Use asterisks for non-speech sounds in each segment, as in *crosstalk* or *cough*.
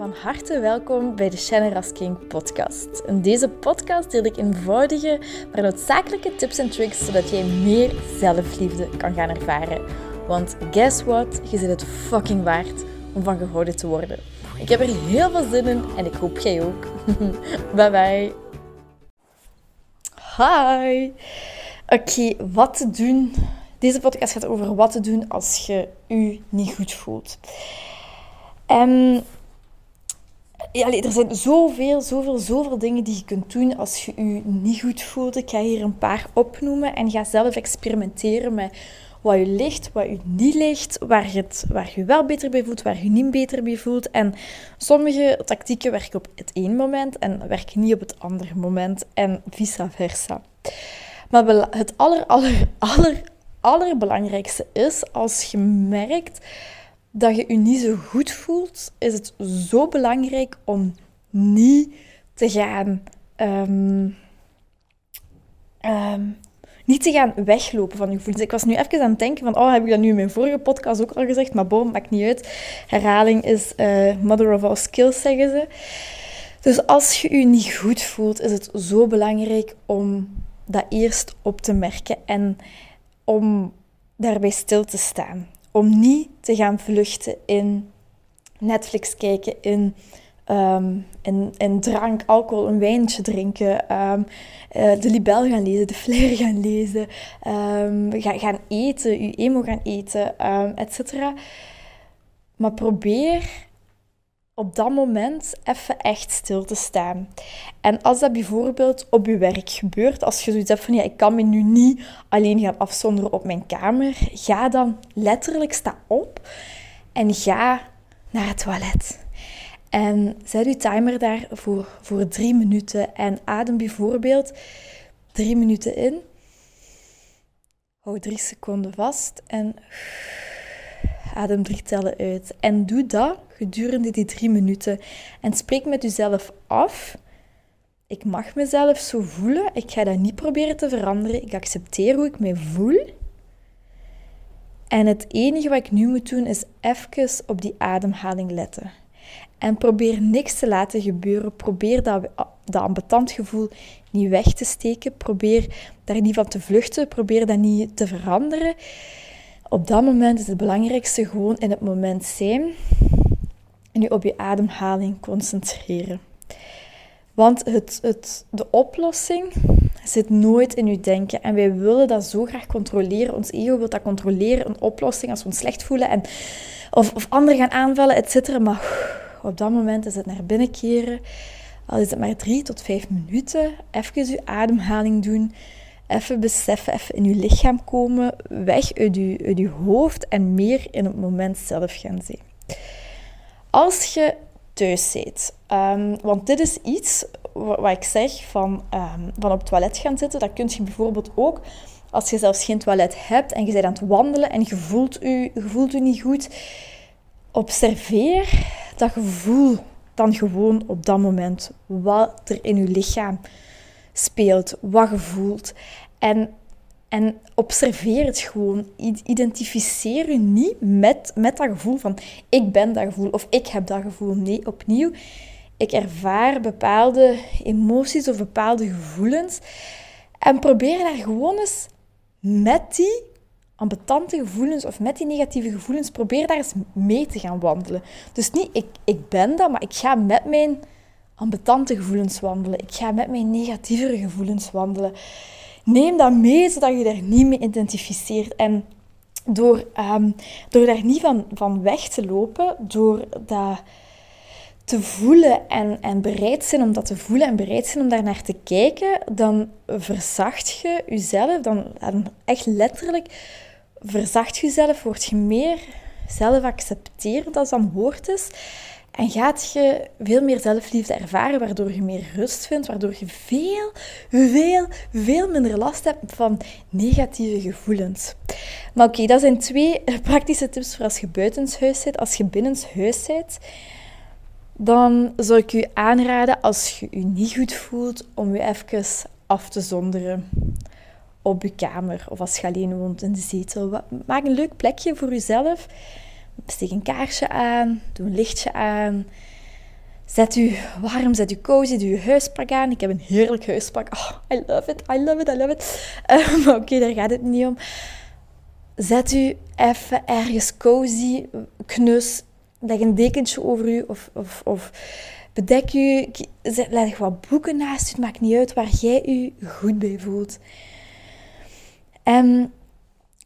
Van harte welkom bij de Shannon King podcast. In deze podcast deel ik eenvoudige, maar noodzakelijke tips en tricks zodat jij meer zelfliefde kan gaan ervaren. Want guess what? Je zit het fucking waard om van gehouden te worden. Ik heb er heel veel zin in en ik hoop jij ook. *laughs* bye bye. Hi. Oké, wat te doen? Deze podcast gaat over wat te doen als je je niet goed voelt. En ja, er zijn zoveel, zoveel, zoveel dingen die je kunt doen als je je niet goed voelt. Ik ga hier een paar opnoemen en ga zelf experimenteren met wat je ligt, wat je niet ligt, waar je, het, waar wel beter bij voelt, waar je niet beter bij voelt. En sommige tactieken werken op het ene moment en werken niet op het andere moment en vice versa. Maar het aller, aller, aller, allerbelangrijkste is als je merkt dat je je niet zo goed voelt, is het zo belangrijk om niet te gaan. Ehm, ehm, niet te gaan weglopen van je gevoelens. Ik was nu even aan het denken van, oh, heb ik dat nu in mijn vorige podcast ook al gezegd? Maar boom, maakt niet uit. Herhaling is uh, mother of all skills, zeggen ze. Dus als je je niet goed voelt, is het zo belangrijk om dat eerst op te merken en om daarbij stil te staan om niet te gaan vluchten in Netflix kijken, in, um, in, in, drank, alcohol, een wijntje drinken, um, uh, de libel gaan lezen, de flair gaan lezen, um, gaan, gaan eten, je emo gaan eten, um, etc. Maar probeer op dat moment even echt stil te staan. En als dat bijvoorbeeld op je werk gebeurt, als je zoiets hebt van ja, ik kan me nu niet alleen gaan afzonderen op mijn kamer, ga dan letterlijk sta op en ga naar het toilet. En zet je timer daar voor, voor drie minuten en adem bijvoorbeeld drie minuten in. Hou drie seconden vast en adem tellen uit. En doe dat gedurende die drie minuten. En spreek met jezelf af. Ik mag mezelf zo voelen. Ik ga dat niet proberen te veranderen. Ik accepteer hoe ik me voel. En het enige wat ik nu moet doen is even op die ademhaling letten. En probeer niks te laten gebeuren. Probeer dat, dat ambetant gevoel niet weg te steken. Probeer daar niet van te vluchten. Probeer dat niet te veranderen. Op dat moment is het belangrijkste gewoon in het moment zijn en je op je ademhaling concentreren. Want het, het, de oplossing zit nooit in je denken. En wij willen dat zo graag controleren. Ons ego wil dat controleren, een oplossing als we ons slecht voelen. En, of, of anderen gaan aanvallen, et cetera. Maar op dat moment is het naar binnen keren. Al is het maar drie tot vijf minuten. Even je ademhaling doen. Even beseffen, even in je lichaam komen. Weg uit je, hoofd en meer in het moment zelf gaan zijn. Als je thuis zit, um, want dit is iets wat ik zeg van, um, van op het toilet gaan zitten, dat kun je bijvoorbeeld ook als je zelfs geen toilet hebt en je bent aan het wandelen en je voelt je, je, voelt je niet goed. Observeer dat gevoel dan gewoon op dat moment, wat er in je lichaam speelt, wat je voelt. En en observeer het gewoon. Identificeer je niet met, met dat gevoel van ik ben dat gevoel of ik heb dat gevoel. Nee, opnieuw. Ik ervaar bepaalde emoties of bepaalde gevoelens. En probeer daar gewoon eens met die ambetante gevoelens of met die negatieve gevoelens, probeer daar eens mee te gaan wandelen. Dus niet ik, ik ben dat, maar ik ga met mijn ambetante gevoelens wandelen. Ik ga met mijn negatievere gevoelens wandelen neem dat mee, zodat je daar niet mee identificeert. En door, um, door daar niet van, van weg te lopen, door dat te voelen en, en bereid zijn om dat te voelen en bereid zijn om daar naar te kijken, dan verzacht je jezelf, dan, dan echt letterlijk verzacht je jezelf, word je meer zelf accepteren, dat dan woord is. En gaat je veel meer zelfliefde ervaren, waardoor je meer rust vindt, waardoor je veel, veel, veel minder last hebt van negatieve gevoelens. Maar oké, dat zijn twee *laughs* praktische tips voor als je buitenshuis zit. Als je binnenshuis zit, dan zou ik je aanraden, als je je niet goed voelt, om je even af te zonderen op je kamer. Of als je alleen woont in de zetel. Maak een leuk plekje voor jezelf steek een kaarsje aan, doe een lichtje aan. Zet u warm, zet u cozy, doe uw huispak aan. Ik heb een heerlijk huispak. Oh, I love it, I love it, I love it. Uh, *laughs* maar oké, daar gaat het niet om. Zet u even ergens cozy, knus. Leg een dekentje over u of, of, of bedek u. Leg wat boeken naast u. Het maakt niet uit waar jij u goed bij voelt. En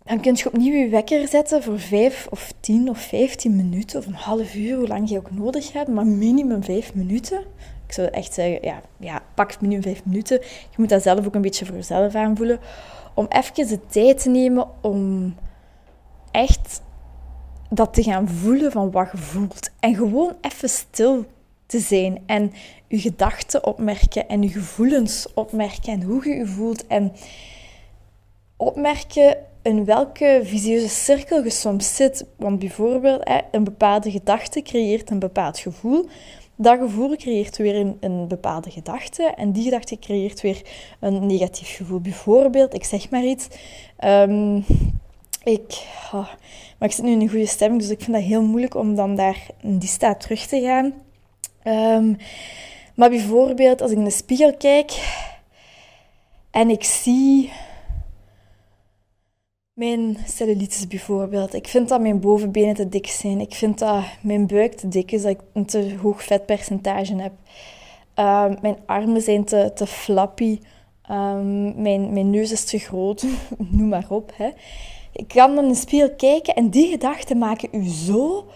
dan kun je opnieuw je wekker zetten voor 5 of 10 of 15 minuten of een half uur, hoe lang je ook nodig hebt, maar minimum 5 minuten. Ik zou echt zeggen, ja, ja, pak minimum 5 minuten. Je moet dat zelf ook een beetje voor jezelf aanvoelen. Om even de tijd te nemen om echt dat te gaan voelen van wat je voelt. En gewoon even stil te zijn en je gedachten opmerken en je gevoelens opmerken en hoe je je voelt. En opmerken in welke visieuze cirkel je soms zit. Want bijvoorbeeld, een bepaalde gedachte creëert een bepaald gevoel. Dat gevoel creëert weer een, bepaalde gedachte. En die gedachte creëert weer een negatief gevoel. Bijvoorbeeld, ik zeg maar iets. Ehm, ik, oh, maar ik zit nu in een goede stemming, dus ik vind dat heel moeilijk om dan daar in die staat terug te gaan. Ehm, maar bijvoorbeeld, als ik in de spiegel kijk en ik zie mijn cellulitis bijvoorbeeld. Ik vind dat mijn bovenbenen te dik zijn. Ik vind dat mijn buik te dik is, dat ik een te hoog vetpercentage heb. Ehm, mijn armen zijn te, te flappy. Um, mijn, mijn neus is te groot. *laughs* Noem maar op. Hè. Ik kan dan in de spiegel kijken en die gedachten maken u zo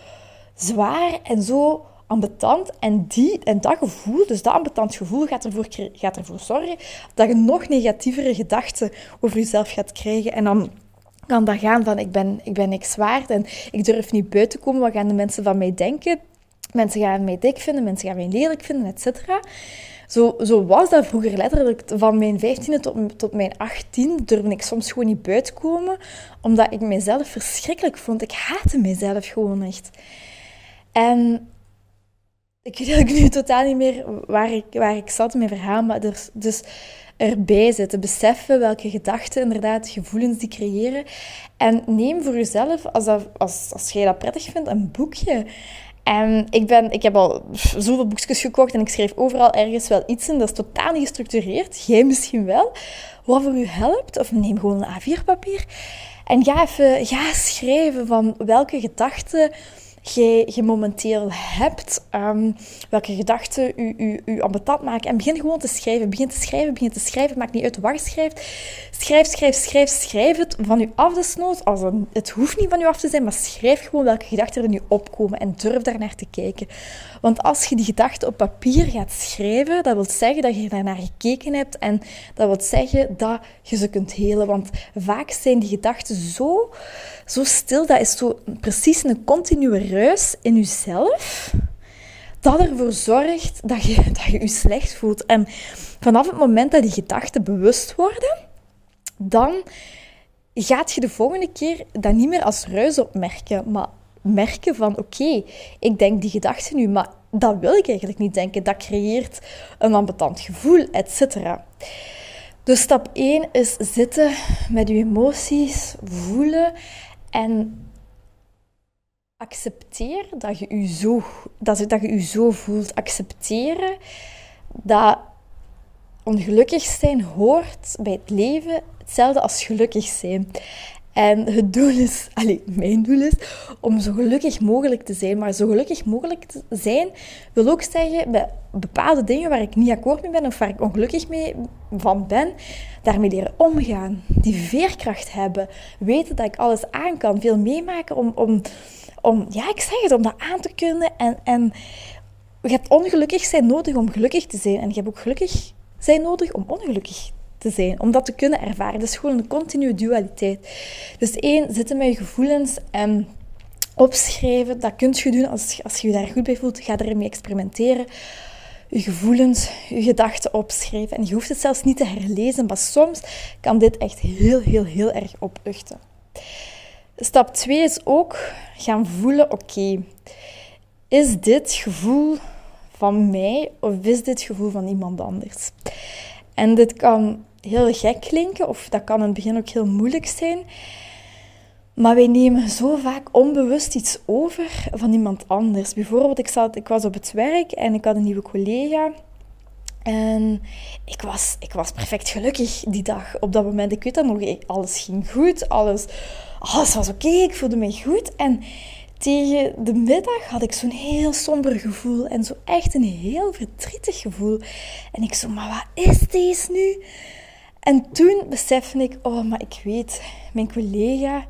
zwaar en zo ambetant. En, die, en dat gevoel, dus dat ambetant gevoel, gaat ervoor, gaat ervoor zorgen dat je nog negatievere gedachten over jezelf gaat krijgen. En dan kan dat gaan van ik ben, ik ben niks waard en ik durf niet buiten komen. Wat gaan de mensen van mij denken? Mensen gaan mij dik vinden, mensen gaan mij lelijk vinden, et cetera. Zo, zo was dat vroeger letterlijk. Van mijn 15e tot, tot mijn 18 durfde ik soms gewoon niet buiten komen, omdat ik mezelf verschrikkelijk vond. Ik haatte mezelf gewoon echt. En ik weet nu totaal niet meer waar ik, waar ik zat in mijn verhaal, maar dus, dus erbij zitten. Beseffen welke gedachten, inderdaad, gevoelens die creëren. En neem voor jezelf, als, als, als jij dat prettig vindt, een boekje. En ik, ben, ik heb al zoveel boekjes gekocht en ik schrijf overal ergens wel iets in. Dat is totaal niet gestructureerd. Jij misschien wel. Wat voor u helpt. Of neem gewoon een A4-papier. En ga even ga schrijven van welke gedachten je, momenteel hebt, um, welke gedachten u, u, u ambetant maken. En begin gewoon te schrijven. Begin te schrijven, begin te schrijven. Maakt niet uit waar je schrijft. Schrijf, schrijf, schrijf, schrijf het van u af desnoods. Als het, hoeft niet van u af te zijn, maar schrijf gewoon welke gedachten er nu opkomen en durf daar naar te kijken. Want als je die gedachten op papier gaat schrijven, dat wil zeggen dat je daar naar gekeken hebt en dat wil zeggen dat je ze kunt helen. Want vaak zijn die gedachten zo, zo stil, dat is zo precies een continue ruis in jezelf, dat ervoor zorgt dat je, dat je je slecht voelt. En vanaf het moment dat die gedachten bewust worden, dan gaat je de volgende keer dat niet meer als ruis opmerken, maar merken van oké, ik denk die gedachte nu, maar dat wil ik eigenlijk niet denken. Dat creëert een ambetant gevoel, etc. Dus stap 1 is zitten met je emoties, voelen en accepteer dat je je zo, dat, dat je, je zo voelt. Accepteren dat ongelukkig zijn hoort bij het leven hetzelfde als gelukkig zijn. En het doel is, allez, mijn doel is, om zo gelukkig mogelijk te zijn. Maar zo gelukkig mogelijk te zijn wil ook zeggen, bij bepaalde dingen waar ik niet akkoord mee ben of waar ik ongelukkig mee van ben, daarmee leren omgaan. Die veerkracht hebben. Weten dat ik alles aan kan. Veel meemaken om, om, om ja, ik zeg het, om dat aan te kunnen. En, en je hebt ongelukkig zijn nodig om gelukkig te zijn. En je hebt ook gelukkig zijn nodig om ongelukkig te zijn, om dat te kunnen ervaren. Dat is gewoon een continue dualiteit. Dus één, zitten met je gevoelens en opschrijven. Dat kun je doen als, als je je daar goed bij voelt. Ga ermee experimenteren. Je gevoelens, je gedachten opschrijven. En je hoeft het zelfs niet te herlezen, maar soms kan dit echt heel, heel, heel erg opluchten. Stap 2 is ook gaan voelen, oké, is dit gevoel van mij of is dit gevoel van iemand anders? En dit kan heel gek klinken, of dat kan in het begin ook heel moeilijk zijn. Maar wij nemen zo vaak onbewust iets over van iemand anders. Bijvoorbeeld, ik, zat, ik was op het werk en ik had een nieuwe collega. En ik was, ik was perfect gelukkig die dag. Op dat moment, ik weet dat nog, alles ging goed. Alles, alles was oké, ik voelde me goed. En tegen de middag had ik zo'n heel somber gevoel. En zo echt een heel verdrietig gevoel. En ik zo, maar wat is deze nu? En toen besefte ik, oh, maar ik weet, mijn collega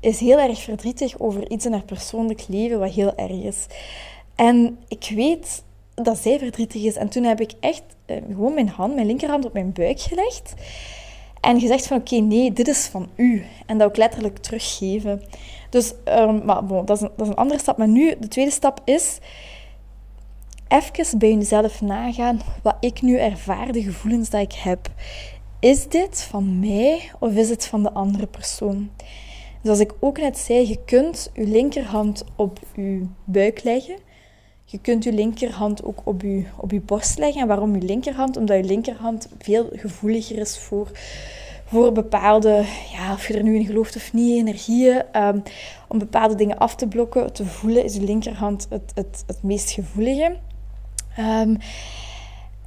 is heel erg verdrietig over iets in haar persoonlijk leven wat heel erg is. En ik weet dat zij verdrietig is. En toen heb ik echt eh, gewoon mijn hand, mijn linkerhand op mijn buik gelegd. En gezegd van oké, nee, dit is van u. En dat ook letterlijk teruggeven. Dus, bon, dat, is een, andere stap. Maar nu, de tweede stap is even bij jezelf nagaan wat ik nu ervaar, de gevoelens die ik heb. Is dit van mij of is het van de andere persoon? Zoals ik ook net zei, je kunt je linkerhand op je buik leggen. Je kunt je linkerhand ook op je, op borst leggen. En waarom je linkerhand? Omdat je linkerhand veel gevoeliger is voor, voor bepaalde, ja, of je er nu in gelooft of niet, energieën. Um, om bepaalde dingen af te blokken, te voelen, is je linkerhand het, het, het meest gevoelige. Um,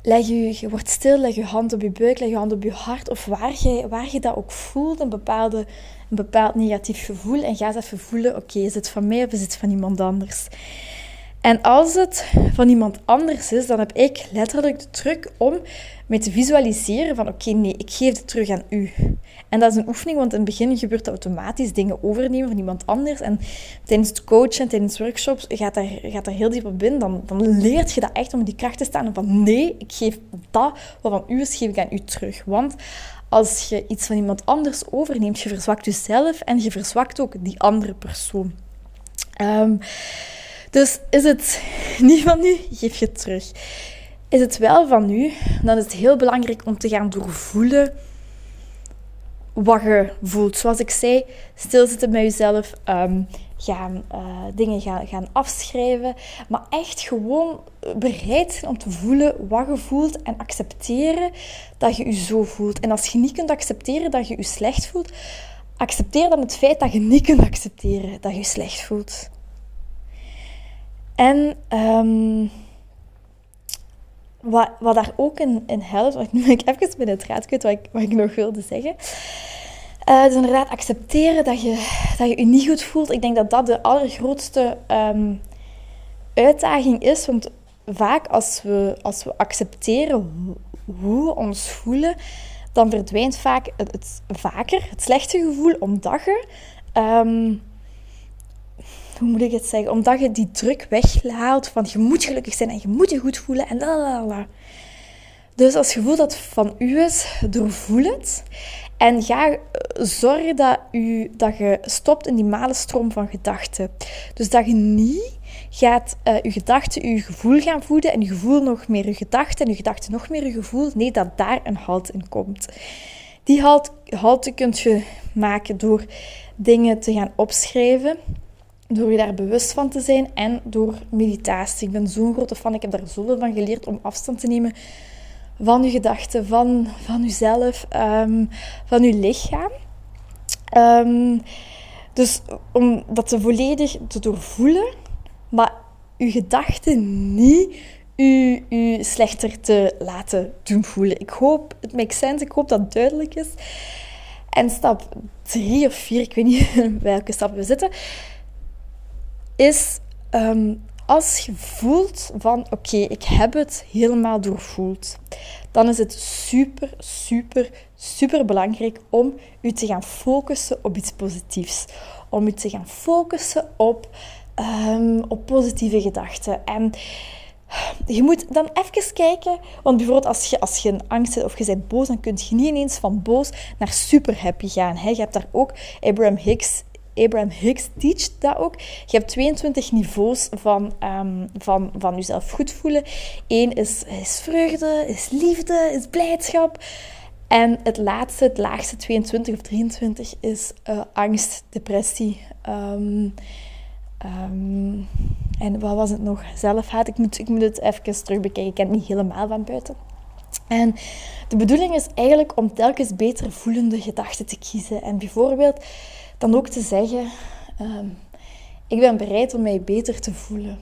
leg je, je wordt stil, leg je hand op je buik, leg je hand op je hart. Of waar je, waar je dat ook voelt, een bepaalde een bepaald negatief gevoel en ga eens even voelen, oké, is het van mij of is het van iemand anders? En als het van iemand anders is, dan heb ik letterlijk de truc om me te visualiseren van oké, nee, ik geef het terug aan u. En dat is een oefening, want in het begin gebeurt automatisch dingen overnemen van iemand anders. En tijdens het coachen, tijdens workshops, gaat daar, gaat daar heel diep op in. Dan, dan leert je dat echt om die kracht te staan. Van nee, ik geef dat wat van u is, geef ik aan u terug. Want als je iets van iemand anders overneemt, je verzwakt jezelf en je verzwakt ook die andere persoon. Um, dus is het *laughs* niet van u, geef je het terug. Is het wel van u, dan is het heel belangrijk om te gaan doorvoelen wat je voelt. Zoals ik zei, stilzitten bij jezelf, um, gaan, uh, dingen gaan, gaan afschrijven. Maar echt gewoon bereid zijn om te voelen wat je voelt en accepteren dat je je zo voelt. En als je niet kunt accepteren dat je je slecht voelt, accepteer dan het feit dat je niet kunt accepteren dat je je slecht voelt. En um, wat, wat daar ook in, in helpt, wat *laughs* ik even bij het raad wat ik, wat ik nog wilde zeggen. Uh, dus inderdaad, accepteren dat je, dat je je niet goed voelt. Ik denk dat dat de allergrootste um, uitdaging is. Want vaak als we, als we accepteren hoe we ons voelen, dan verdwijnt vaak het, vaker het slechte gevoel omdat je... Um, hoe moet ik het zeggen? Omdat je die druk weghaalt van je moet gelukkig zijn en je moet je goed voelen en la Dus als je voelt dat van u is, doorvoel het. En ga eh, zorgen dat, u, dat je stopt in die malenstroom van gedachten. Dus dat je niet gaat uh, je gedachten je gevoel gaan voeden en je gevoel nog meer je gedachten en je gedachten nog meer je gevoel. Nee, dat daar een halt in komt. Die halt, halte kunt je maken door dingen te gaan opschrijven door je daar bewust van te zijn en door meditatie. Ik ben zo'n grote fan, ik heb daar zoveel van geleerd om afstand te nemen van je gedachten, van, van jezelf, um, van je lichaam. Um, dus om dat te volledig te doorvoelen, maar je gedachten niet u, u slechter te laten doen voelen. Ik hoop, het makes sense, ik hoop dat het duidelijk is. En stap drie of vier, ik weet niet *laughs* welke stap we zitten, is um, als je voelt van oké, ik heb het helemaal doorvoeld, dan is het super, super, super belangrijk om je te gaan focussen op iets positiefs. Om je te gaan focussen op, um, op positieve gedachten. En je moet dan even kijken, want bijvoorbeeld als je, als je een angst hebt of je bent boos, dan kun je niet ineens van boos naar super happy gaan. Je hebt daar ook Abraham Hicks Abraham Hicks teacht dat ook. Je hebt 22 niveaus van, um, van, van jezelf goed voelen. Eén is, is vreugde, is liefde, is blijdschap. En het laatste, het laagste, 22 of 23, is uh, angst, depressie. Um, um, en wat was het nog? Zelfhaat. Ik moet, ik moet het even terugbekijken. Ik ken het niet helemaal van buiten. En de bedoeling is eigenlijk om telkens beter voelende gedachten te kiezen. En bijvoorbeeld dan ook te zeggen: ehm, Ik ben bereid om mij beter te voelen.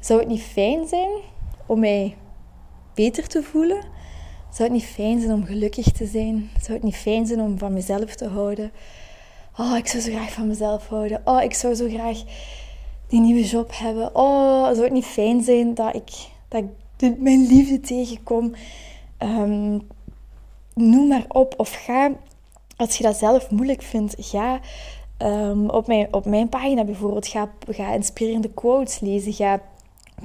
Zou het niet fijn zijn om mij beter te voelen? Zou het niet fijn zijn om gelukkig te zijn? Zou het niet fijn zijn om van mezelf te houden? Oh, ik zou zo graag van mezelf houden. Oh, ik zou zo graag die nieuwe job hebben. Oh, zou het niet fijn zijn dat ik, dat ik mijn liefde tegenkom? Um, noem maar op. Of ga, als je dat zelf moeilijk vindt, ga um, op, mijn, op mijn pagina bijvoorbeeld, ga, ga inspirerende quotes lezen. Ga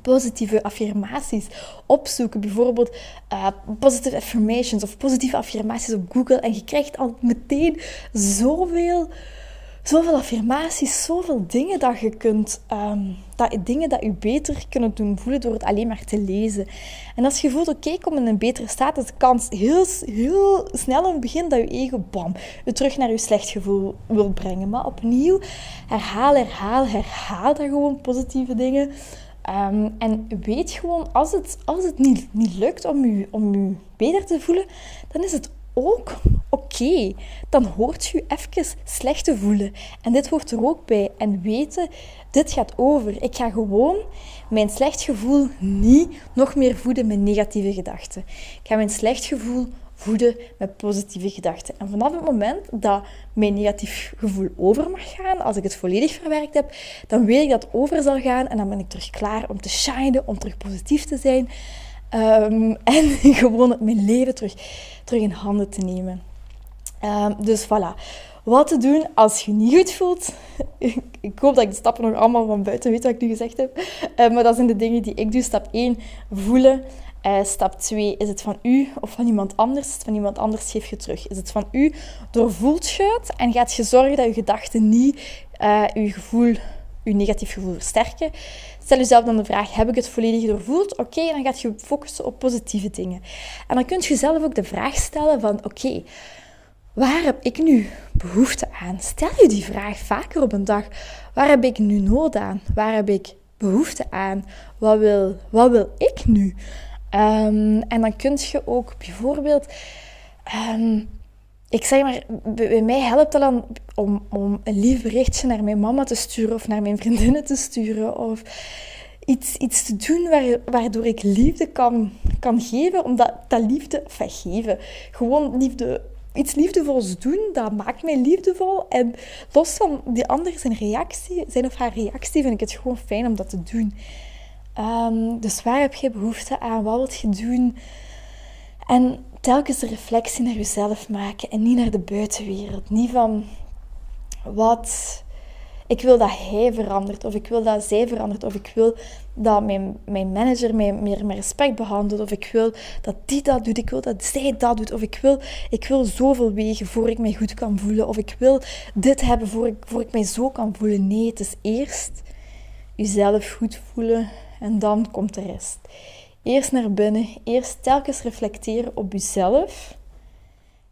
positieve affirmaties opzoeken. Bijvoorbeeld uh, positive affirmations of positieve affirmaties op Google. En je krijgt al meteen zoveel zoveel affirmaties, zoveel dingen dat je kunt, um, dat, dingen dat je beter kunnen doen voelen door het alleen maar te lezen. En als je voelt, oké, kom in een betere staat, is de kans heel, heel snel in het begin dat je ego, bam, je terug naar je slecht gevoel wil brengen. Maar opnieuw, herhaal, herhaal, herhaal dat gewoon positieve dingen. Um, en weet gewoon, als het, als het niet, niet lukt om je, om je beter te voelen, dan is het ook oké. Dan hoort je even slecht te voelen. En dit hoort er ook bij. En weten, dit gaat over. Ik ga gewoon mijn slecht gevoel niet nog meer voeden met negatieve gedachten. Ik ga mijn slecht gevoel voeden met positieve gedachten. En vanaf het moment dat mijn negatief gevoel over mag gaan, als ik het volledig verwerkt heb, dan weet ik dat het over zal gaan en dan ben ik terug klaar om te shinen, om terug positief te zijn. Um, *laughs* en *laughs* gewoon mijn leven terug, terug in handen te nemen. Um, dus voilà. Wat te doen als je niet goed voelt. *laughs* ik hoop dat ik de stappen nog allemaal van buiten weet wat ik nu gezegd heb. Uh, maar dat zijn de dingen die ik doe. Stap 1, voelen. Uh, stap 2, is het van u of van iemand anders? Het van iemand anders, geef je terug. Is het van u, doorvoelt je het en gaat je zorgen dat je gedachten niet uh, je gevoel je negatief gevoel versterken. Stel jezelf dan de vraag, heb ik het volledig doorvoeld? Oké, dan gaat je focussen op positieve dingen. En dan kun je jezelf ook de vraag stellen van, oké, waar heb ik nu behoefte aan? Stel je die vraag vaker op een dag. Waar heb ik nu nood aan? Waar heb ik behoefte aan? Wat wil, wat wil ik nu? Um, en dan kun je ook bijvoorbeeld... Um, ik zeg maar, bij mij helpt het dan om, om een lief berichtje naar mijn mama te sturen of naar mijn vriendinnen te sturen. Of iets, iets te doen waardoor ik liefde kan, kan geven. Omdat dat liefde, enfin geven, gewoon liefde, iets liefdevols doen, dat maakt mij liefdevol. En los van die andere zijn reactie, zijn of haar reactie, vind ik het gewoon fijn om dat te doen. Um, dus waar heb je behoefte aan? Wat wil je doen? En telkens de reflectie naar jezelf maken en niet naar de buitenwereld. Niet van wat ik wil dat hij verandert, of ik wil dat zij verandert, of ik wil dat mijn, mijn manager mij meer met respect behandelt, of ik wil dat die dat doet, ik wil dat zij dat doet, of ik wil, ik wil zoveel wegen voor ik mij goed kan voelen, of ik wil dit hebben voor ik, voor ik mij zo kan voelen. Nee, het is eerst jezelf goed voelen en dan komt de rest. Eerst naar binnen, eerst telkens reflecteren op jezelf.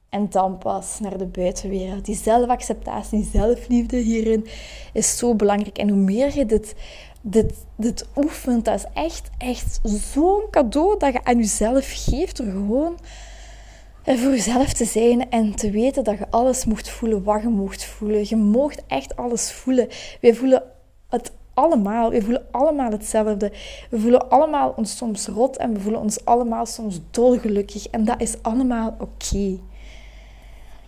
En dan pas naar de buitenwereld. Die zelfacceptatie, die zelfliefde hierin is zo belangrijk. En hoe meer je dit, dit, dit oefent, dat is echt, echt zo'n cadeau dat je aan jezelf geeft. Door gewoon voor jezelf te zijn en te weten dat je alles mocht voelen wat je mocht voelen. Je mocht echt alles voelen. Wij voelen het allemaal. We voelen allemaal hetzelfde. We voelen allemaal ons soms rot en we voelen ons allemaal soms dolgelukkig. En dat is allemaal oké.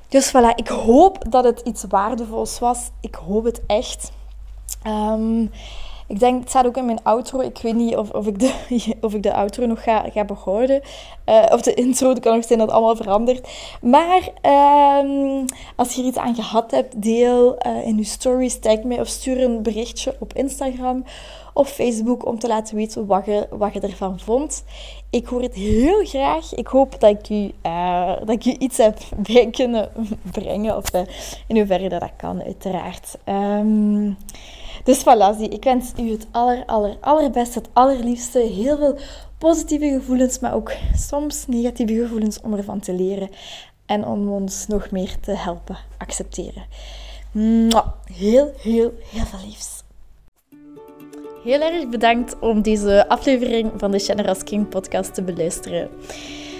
Dus voilà, ik hoop dat het iets waardevols was. Ik hoop het echt. Um, ik denk, het staat ook in mijn outro. Ik weet niet of, of, ik, de, *laughs* of ik de outro nog ga, ga behouden. Uh, of de intro, het kan nog zijn dat allemaal verandert. Maar um, als je iets aan gehad hebt, deel uh, in je stories, tag mij of stuur een berichtje op Instagram of Facebook om te laten weten wat je, wat je ervan vond. Ik hoor het heel graag. Ik hoop dat ik u, uh, dat ik u iets heb *laughs* bij kunnen brengen. Of in hoeverre dat, dat kan, uiteraard. Um, dus voilà, ik wens u het aller, aller, allerbeste, het allerliefste. Heel veel positieve gevoelens, maar ook soms negatieve gevoelens om ervan te leren. En om ons nog meer te helpen accepteren. Heel, heel, heel veel liefs. Heel erg bedankt om deze aflevering van de Generous King podcast te beluisteren.